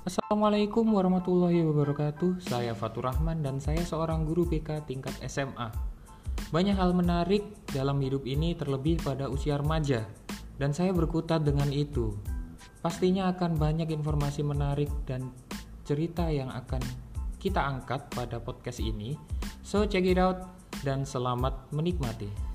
Assalamualaikum warahmatullahi wabarakatuh. Saya Fatur Rahman dan saya seorang guru BK tingkat SMA. Banyak hal menarik dalam hidup ini terlebih pada usia remaja dan saya berkutat dengan itu. Pastinya akan banyak informasi menarik dan cerita yang akan kita angkat pada podcast ini. So check it out dan selamat menikmati.